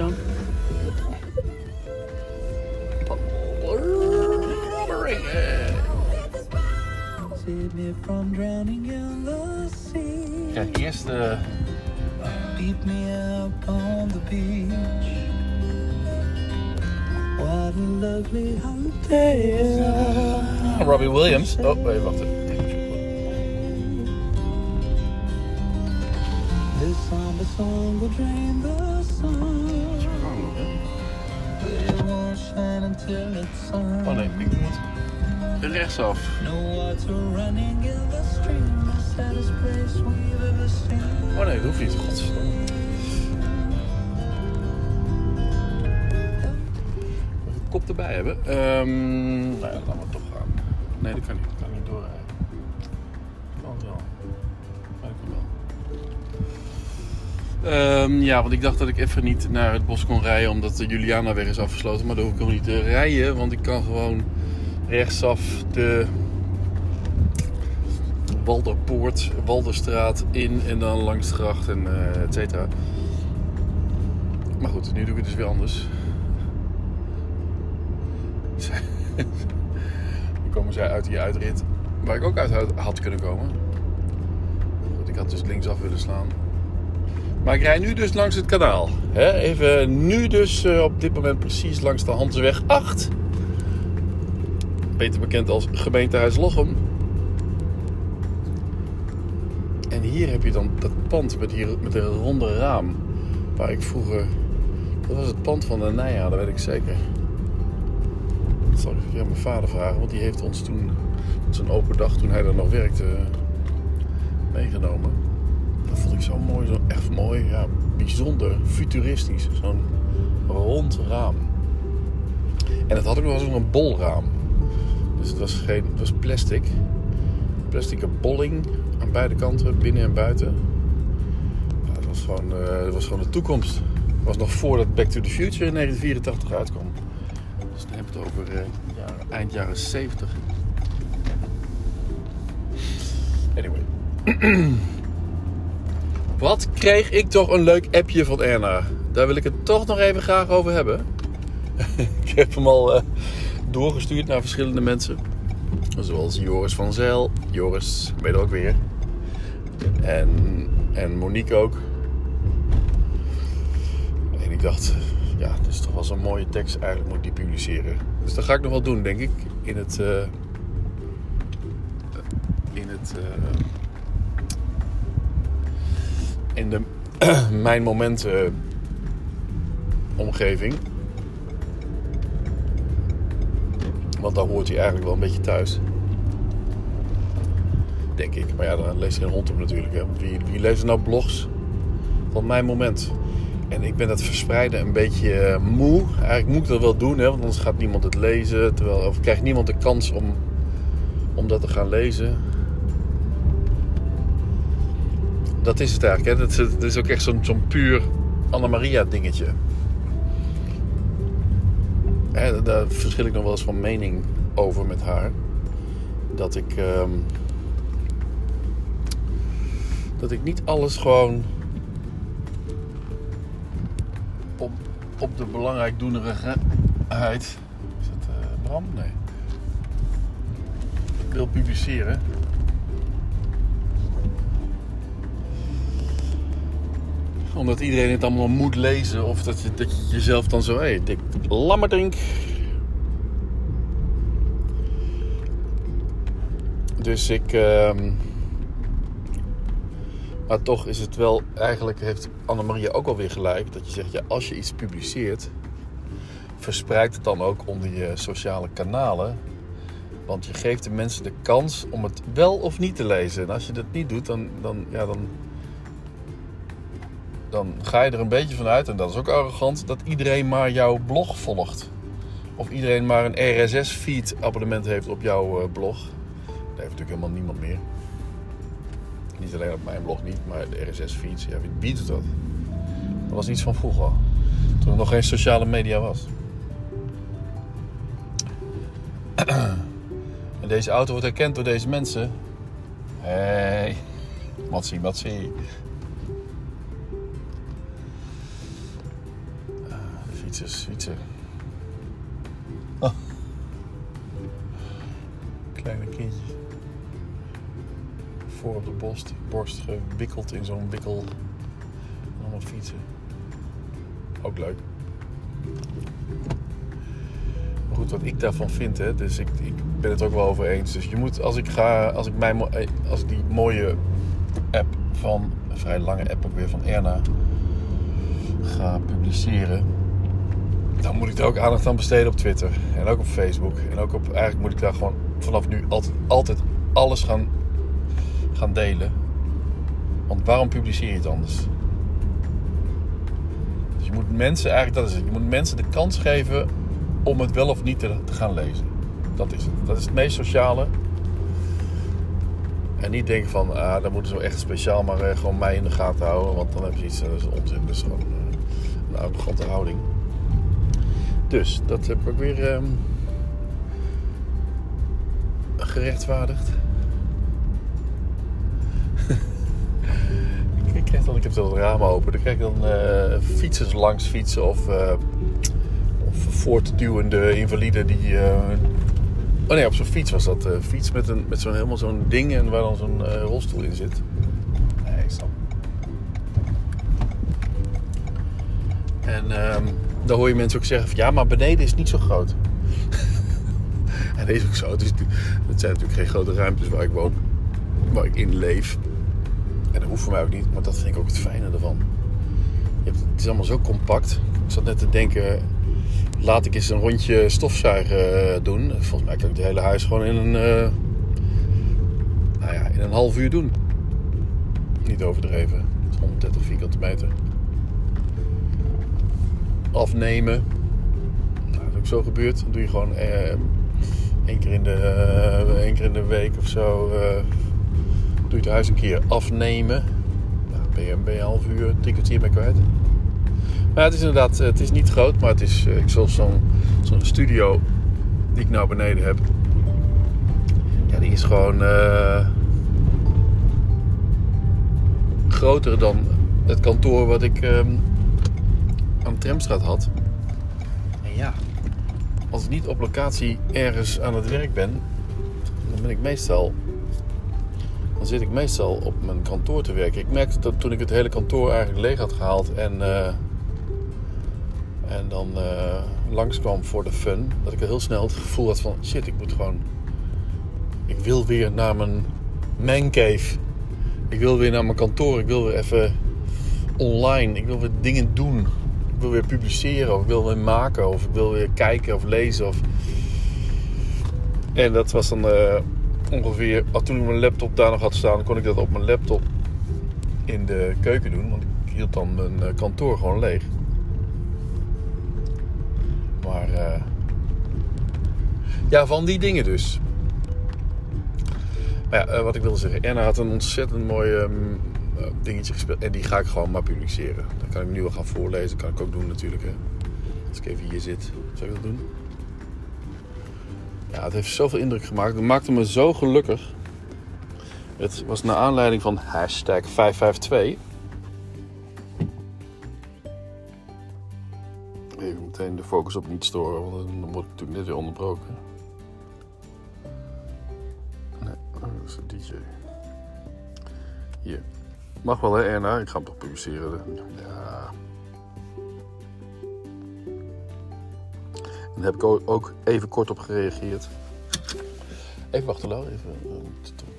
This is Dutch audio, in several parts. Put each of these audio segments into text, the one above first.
aan. Save me from drowning in the sea. Kijk, eerst de... Beat me up on the beach. What a lovely holiday. Robbie Williams. Oh, even somber song will drain the sun. It won't shine until it's on. Oh nee, ik moet rechtsaf. No water running in the stream. The saddest place we've ever seen. Oh nee, dat hoeft niet. Godverdomme. Kop erbij hebben. Ehm nou ja, laten we toch gaan. Nee, dat kan niet. Dat kan niet doorrijden. Kan wel. Maar dat kan wel. Ehm, ja, want ik dacht dat ik even niet naar het bos kon rijden omdat de Julianaweg is afgesloten. Maar daar hoef ik ook niet te rijden, want ik kan gewoon rechtsaf de Walderpoort, Walderstraat in en dan langs de gracht en eh et cetera. Maar goed, nu doe ik het dus weer anders. Nu komen zij uit die uitrit waar ik ook uit had kunnen komen. Goed, ik had dus linksaf willen slaan. Maar ik rijd nu dus langs het kanaal. Hè? Even nu dus eh, op dit moment precies langs de Hanseweg 8. Beter bekend als gemeentehuis Lochem. En hier heb je dan dat pand met, hier, met een ronde raam. Waar ik vroeger... Dat was het pand van de Nija, dat weet ik zeker. Dat zal ik aan mijn vader vragen. Want die heeft ons toen... op zijn open dag, toen hij daar nog werkte... meegenomen. Mooi. Zo echt mooi. Ja, bijzonder futuristisch. Zo'n rond raam. En het had ook nog eens een bolraam. Dus het was, geen, het was plastic. Plastic bolling aan beide kanten, binnen en buiten. Ja, het, was gewoon, eh, het was gewoon de toekomst. Het was nog voordat Back to the Future in 1984 uitkwam. Dus dan heb het over eh, eind jaren 70. Anyway. Wat kreeg ik toch een leuk appje van Erna. Daar wil ik het toch nog even graag over hebben. ik heb hem al eh, doorgestuurd naar verschillende mensen. Zoals Joris van Zijl. Joris, weet ook weer. En, en Monique ook. En ik dacht, ja, dit is toch wel zo'n mooie tekst. Eigenlijk moet ik die publiceren. Dus dat ga ik nog wel doen, denk ik. In het... eh, in het... eh, in de Mijn Momenten omgeving. Want daar hoort hij eigenlijk wel een beetje thuis. Denk ik. Maar ja, dan leest geen hond hem natuurlijk. Hè. Wie, wie leest nou blogs van mijn moment? En ik ben dat verspreiden een beetje eh, moe. Eigenlijk moet ik dat wel doen, hè, want anders gaat niemand het lezen. Terwijl, of krijgt niemand de kans om, om dat te gaan lezen. Dat is het eigenlijk. Hè. Dat, is, ook echt zo'n zo'n puur Anna-Maria dingetje. Daar verschil ik nog wel eens van mening over met haar. Dat ik... ehm, dat ik niet alles gewoon op, op de belangrijk doenerigheid. Is dat eh, Bram? Nee. Wil publiceren. Omdat iedereen het allemaal moet lezen. Of dat je, dat je jezelf dan zo... Hé, hey, dik lammerdrink. Dus ik... ehm, maar toch is het wel, eigenlijk heeft Annemaria ook alweer gelijk. Dat je zegt, ja, als je iets publiceert, verspreid het dan ook onder je sociale kanalen. Want je geeft de mensen de kans om het wel of niet te lezen. En als je dat niet doet, dan, dan, ja, dan, dan ga je er een beetje vanuit, en dat is ook arrogant, dat iedereen maar jouw blog volgt. Of iedereen maar een RSS-feed abonnement heeft op jouw eh, blog. Dat heeft natuurlijk helemaal niemand meer. Niet alleen op mijn blog niet, maar de RSS-feeds. Ja, wie biedt dat? Dat was iets van vroeger. Toen er nog geen sociale media was. En deze auto wordt herkend door deze mensen. Hé, hey, matsie, matsie. Ah. Fietsers fietsen. Oh. Kleine kindjes. Voor op de borst, borst gewikkeld in zo'n wikkel. En allemaal fietsen. Ook leuk. Maar goed, wat ik daarvan vind, hè, dus ik, ik ben het ook wel over eens. Dus je moet, als ik ga, als ik, mijn, eh, als ik die mooie app van, een vrij lange app ook weer van Erna, ga publiceren, dan moet ik er ook aandacht aan besteden op Twitter. En ook op Facebook. En ook op, eigenlijk moet ik daar gewoon vanaf nu altijd, altijd alles gaan, gaan delen. Want waarom publiceer je het anders? Dus je moet mensen, eigenlijk dat is het. Je moet mensen de kans geven om het wel of niet te, gaan lezen. Dat is het. Dat is het meest sociale. En niet denken van, ah, dan moeten ze wel echt speciaal maar eh, gewoon mij in de gaten houden. Want dan heb je iets, dat is onzin. Dat is gewoon eh, een arrogante houding. Dus, dat heb ik ook weer ehm, gerechtvaardigd. ik, krijg dan, ik heb dan het raam open, dan krijg ik dan eh, fietsers langs fietsen of, eh of voortduwende invaliden die... eh, oh nee, op zo'n fiets was dat. fiets met, een, met zo'n helemaal zo'n ding en waar dan zo'n rolstoel in zit. Nee, ik snap. En ehm dan hoor je mensen ook zeggen van ja, maar beneden is niet zo groot. en dat is ook zo. Het, is, het zijn natuurlijk geen grote ruimtes waar ik woon, waar ik in leef. En dat hoeft voor mij ook niet, maar dat vind ik ook het fijne ervan. Je hebt, het is allemaal zo compact. Ik zat net te denken, laat ik eens een rondje stofzuigen eh, doen. Volgens mij kan ik het hele huis gewoon in een, eh, nou ja, in een half uur doen. Niet overdreven. Het is 130 vierkante meter afnemen. Nou, dat is ook zo gebeurd. Doe je gewoon eh, één, keer in de, eh, één keer in de week of zo. eh, doe je het huis een keer afnemen. Nou, ben, half uur, drie kwartier mee kwijt. Maar het is inderdaad, eh, het is niet groot, maar het is, ik zoals zo'n zo'n studio die ik nou beneden heb. Ja, die is gewoon groter dan het kantoor wat ik ehm, aan de Tramstraat had. En ja, als ik niet op locatie ergens aan het werk ben, dan ben ik meestal. Dan zit ik meestal op mijn kantoor te werken. Ik merkte dat toen ik het hele kantoor eigenlijk leeg had gehaald en, eh, en dan eh, langskwam voor de fun, dat ik heel snel het gevoel had van shit, ik moet gewoon. Ik wil weer naar mijn mancave. Ik wil weer naar mijn kantoor. Ik wil weer even online. Ik wil weer dingen doen. Wil weer publiceren of ik wil weer maken of ik wil weer kijken of lezen. Of... En dat was dan eh, ongeveer, toen ik mijn laptop daar nog had staan, kon ik dat op mijn laptop in de keuken doen. Want ik hield dan mijn eh, kantoor gewoon leeg. Maar eh, ja, van die dingen dus. Maar ja, wat ik wilde zeggen. Erna had een ontzettend mooi ehm, eh, dingetje gespeeld. En die ga ik gewoon maar publiceren. Dan kan ik nu wel gaan voorlezen. kan ik ook doen natuurlijk. Hè. Als ik even hier zit. Zal ik dat doen? Ja, het heeft zoveel indruk gemaakt. Het maakte me zo gelukkig. Het was naar aanleiding van hashtag 552. Even meteen de focus op niet storen. Want dan word ik natuurlijk net weer onderbroken. Nee, dat is een DJ. Hier. Mag wel hè Erna, ik ga hem toch publiceren. Ja. Daar heb ik ook- even kort op gereageerd. Even wachten Lau, even. eh,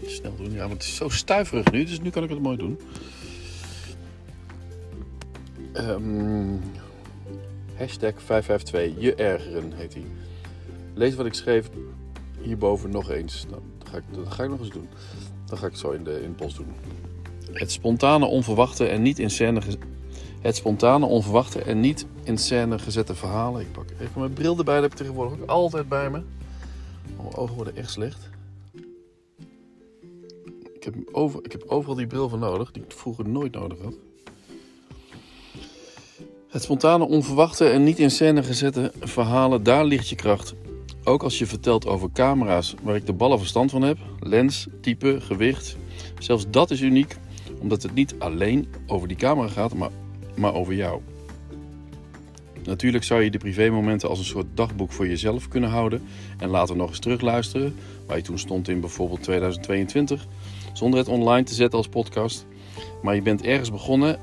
het snel doen. Ja, maar het is zo stuiverig nu, dus nu kan ik het mooi doen. Ehm, hashtag 552, je ergeren heet hij. Lees wat ik schreef hierboven nog eens. Nou, dat, ga ik, dat ga ik nog eens doen. Dat ga ik zo in de, in de post doen. Het spontane, onverwachte en niet in scène Het spontane, onverwachte en niet in scène gezette verhalen. Ik pak even mijn bril erbij, dat heb ik tegenwoordig altijd bij me. Mijn ogen worden echt slecht. Ik heb, over, ik heb overal die bril voor nodig, die ik vroeger nooit nodig had. Het spontane, onverwachte en niet in scène gezette verhalen, daar ligt je kracht. Ook als je vertelt over camera's waar ik de ballen verstand van heb, lens, type, gewicht. Zelfs dat is uniek, omdat het niet alleen over die camera gaat, maar, maar over jou. Natuurlijk zou je de privémomenten als een soort dagboek voor jezelf kunnen houden en later nog eens terugluisteren, waar je toen stond in bijvoorbeeld 2022, zonder het online te zetten als podcast. Maar je bent ergens begonnen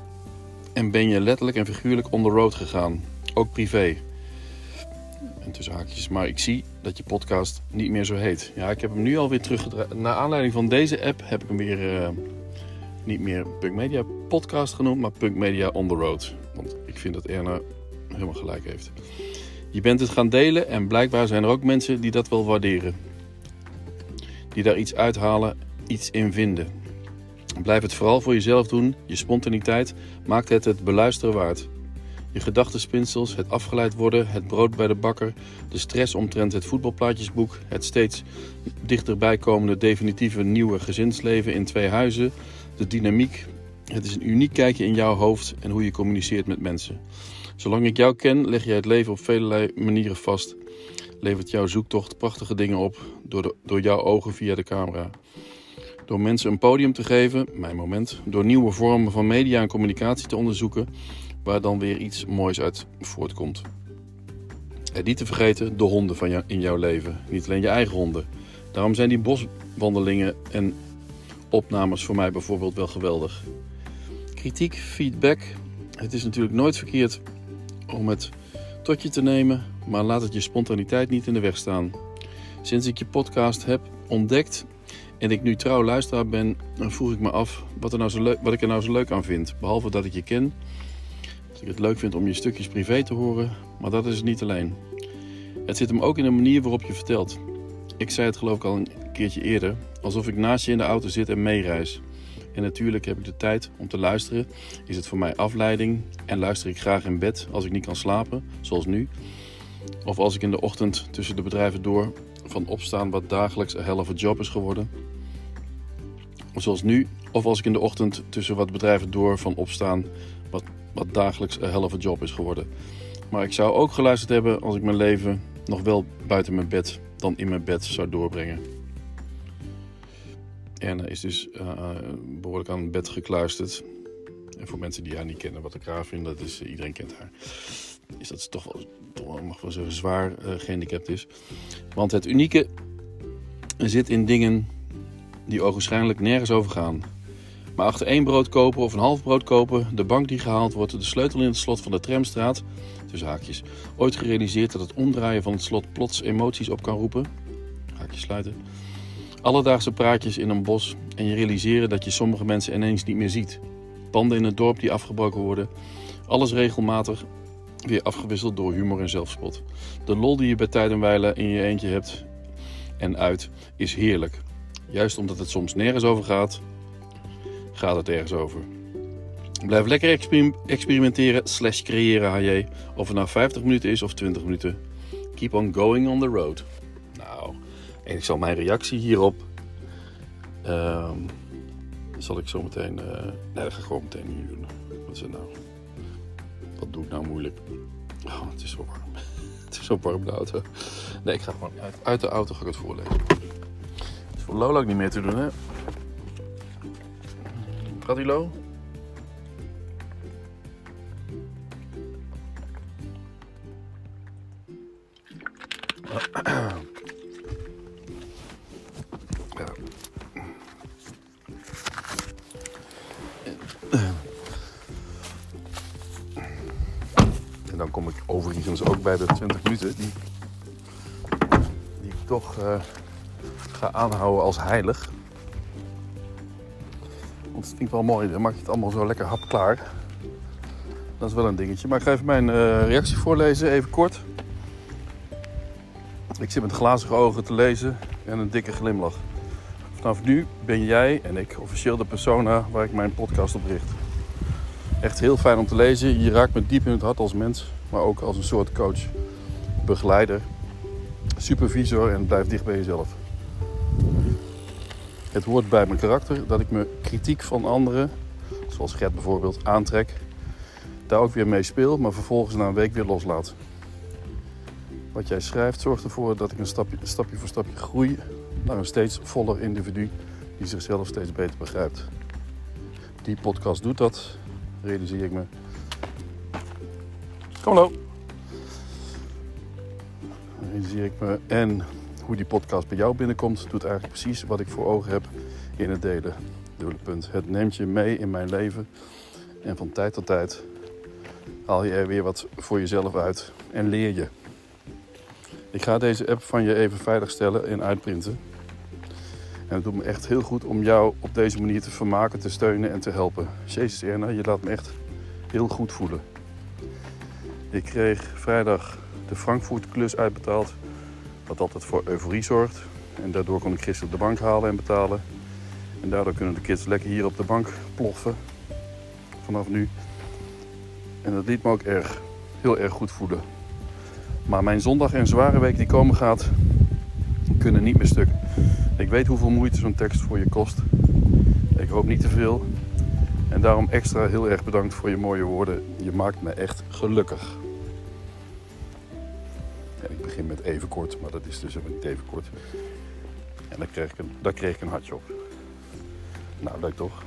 en ben je letterlijk en figuurlijk on the road gegaan, ook privé. En tussen haakjes, maar ik zie dat je podcast niet meer zo heet. Ja, ik heb hem nu alweer teruggedraaid. Naar aanleiding van deze app heb ik hem weer eh, niet meer Punk Media Podcast genoemd, maar Punk Media on the Road. Want ik vind dat Erna helemaal gelijk heeft. Je bent het gaan delen en blijkbaar zijn er ook mensen die dat wel waarderen. Die daar iets uithalen, iets in vinden. Blijf het vooral voor jezelf doen. Je spontaniteit maakt het het beluisteren waard. Je gedachtenspinsels, het afgeleid worden, het brood bij de bakker, de stress omtrent het voetbalplaatjesboek, het steeds dichterbij komende definitieve nieuwe gezinsleven in twee huizen, de dynamiek. Het is een uniek kijkje in jouw hoofd en hoe je communiceert met mensen. Zolang ik jou ken, leg jij het leven op vele manieren vast. Levert jouw zoektocht prachtige dingen op door, door jouw ogen via de camera. Door mensen een podium te geven, mijn moment, door nieuwe vormen van media en communicatie te onderzoeken, waar dan weer iets moois uit voortkomt. En niet te vergeten de honden van jou, in jouw leven, niet alleen je eigen honden. Daarom zijn die boswandelingen en opnames voor mij bijvoorbeeld wel geweldig. Kritiek, feedback. Het is natuurlijk nooit verkeerd om het tot je te nemen, maar laat het je spontaniteit niet in de weg staan. Sinds ik je podcast heb ontdekt en ik nu trouw luisteraar ben, vroeg ik me af wat, er nou zo leuk, wat ik er nou zo leuk aan vind. Behalve dat ik je ken, ik het leuk vind om je stukjes privé te horen, maar dat is het niet alleen. Het zit hem ook in de manier waarop je vertelt. Ik zei het geloof ik al een keertje eerder, alsof ik naast je in de auto zit en meereis. En natuurlijk heb ik de tijd om te luisteren. Is het voor mij afleiding en luister ik graag in bed als ik niet kan slapen, zoals nu. Of als ik in de ochtend tussen de bedrijven door van opstaan wat dagelijks een helft job is geworden. Zoals nu. Of als ik in de ochtend tussen wat bedrijven door van opstaan wat, wat dagelijks een helft job is geworden. Maar ik zou ook geluisterd hebben als ik mijn leven nog wel buiten mijn bed dan in mijn bed zou doorbrengen. Erna is dus uh, behoorlijk aan het bed gekluisterd. En voor mensen die haar niet kennen, wat ik raar vind, dat is, uh, iedereen kent haar. Is dat ze toch wel, toch wel mag wel zeggen, zwaar uh, gehandicapt is. Want het unieke zit in dingen die ogenschijnlijk nergens over gaan. Maar achter één brood kopen of een half brood kopen, de bank die gehaald wordt, de sleutel in het slot van de tramstraat, tussen haakjes, ooit gerealiseerd dat het omdraaien van het slot plots emoties op kan roepen, haakjes sluiten, Alledaagse praatjes in een bos en je realiseren dat je sommige mensen ineens niet meer ziet. Panden in het dorp die afgebroken worden. Alles regelmatig weer afgewisseld door humor en zelfspot. De lol die je bij tijd en wijle in je eentje hebt en uit is heerlijk. Juist omdat het soms nergens over gaat, gaat het ergens over. Blijf lekker experimenteren slash creëren HJ. Of het nou 50 minuten is of 20 minuten. Keep on going on the road. Nou... En ik zal mijn reactie hierop. Uh, zal ik zo meteen. Uh, nee, dat ga ik gewoon meteen hier doen. Wat is het nou? Wat doe ik nou moeilijk? Oh, het is zo warm. het is zo warm de auto. Nee, ik ga gewoon uit, uit de auto ga ik het voorlezen. Het is voor Lola ook niet meer te doen, hè? Gaat die Lo? En dan kom ik overigens ook bij de 20 minuten die, die ik toch uh, ga aanhouden als heilig. Vind ik wel mooi, dan maak je het allemaal zo lekker hapklaar. Dat is wel een dingetje. Maar ik ga even mijn uh, reactie voorlezen, even kort. Ik zit met glazige ogen te lezen en een dikke glimlach. Vanaf nu ben jij en ik officieel de persona waar ik mijn podcast op richt. Echt heel fijn om te lezen. Je raakt me diep in het hart als mens, maar ook als een soort coach, begeleider, supervisor en blijf dicht bij jezelf. Het hoort bij mijn karakter dat ik me kritiek van anderen, zoals Gert bijvoorbeeld, aantrek. Daar ook weer mee speel, maar vervolgens na een week weer loslaat. Wat jij schrijft zorgt ervoor dat ik een stapje, stapje voor stapje groei naar een steeds voller individu die zichzelf steeds beter begrijpt. Die podcast doet dat, realiseer ik me. Kom hallo. realiseer ik me. En hoe die podcast bij jou binnenkomt, doet eigenlijk precies wat ik voor ogen heb in het delen. Dubbele punt. Het neemt je mee in mijn leven. En van tijd tot tijd haal je er weer wat voor jezelf uit en leer je. Ik ga deze app van je even veiligstellen en uitprinten. En het doet me echt heel goed om jou op deze manier te vermaken, te steunen en te helpen. Jezus Erna, je laat me echt heel goed voelen. Ik kreeg vrijdag de Frankfurt klus uitbetaald. Wat altijd voor euforie zorgt. En daardoor kon ik gisteren de bank halen en betalen. En daardoor kunnen de kids lekker hier op de bank ploffen. Vanaf nu. En dat liet me ook erg, heel erg goed voelen. Maar mijn zondag en zware week die komen gaat, kunnen niet meer stuk. Ik weet hoeveel moeite zo'n tekst voor je kost. Ik hoop niet te veel. En daarom extra heel erg bedankt voor je mooie woorden. Je maakt me echt gelukkig. Met even kort, maar dat is dus helemaal niet even kort. En daar kreeg ik een, daar kreeg ik een hartje op. Nou, leuk toch?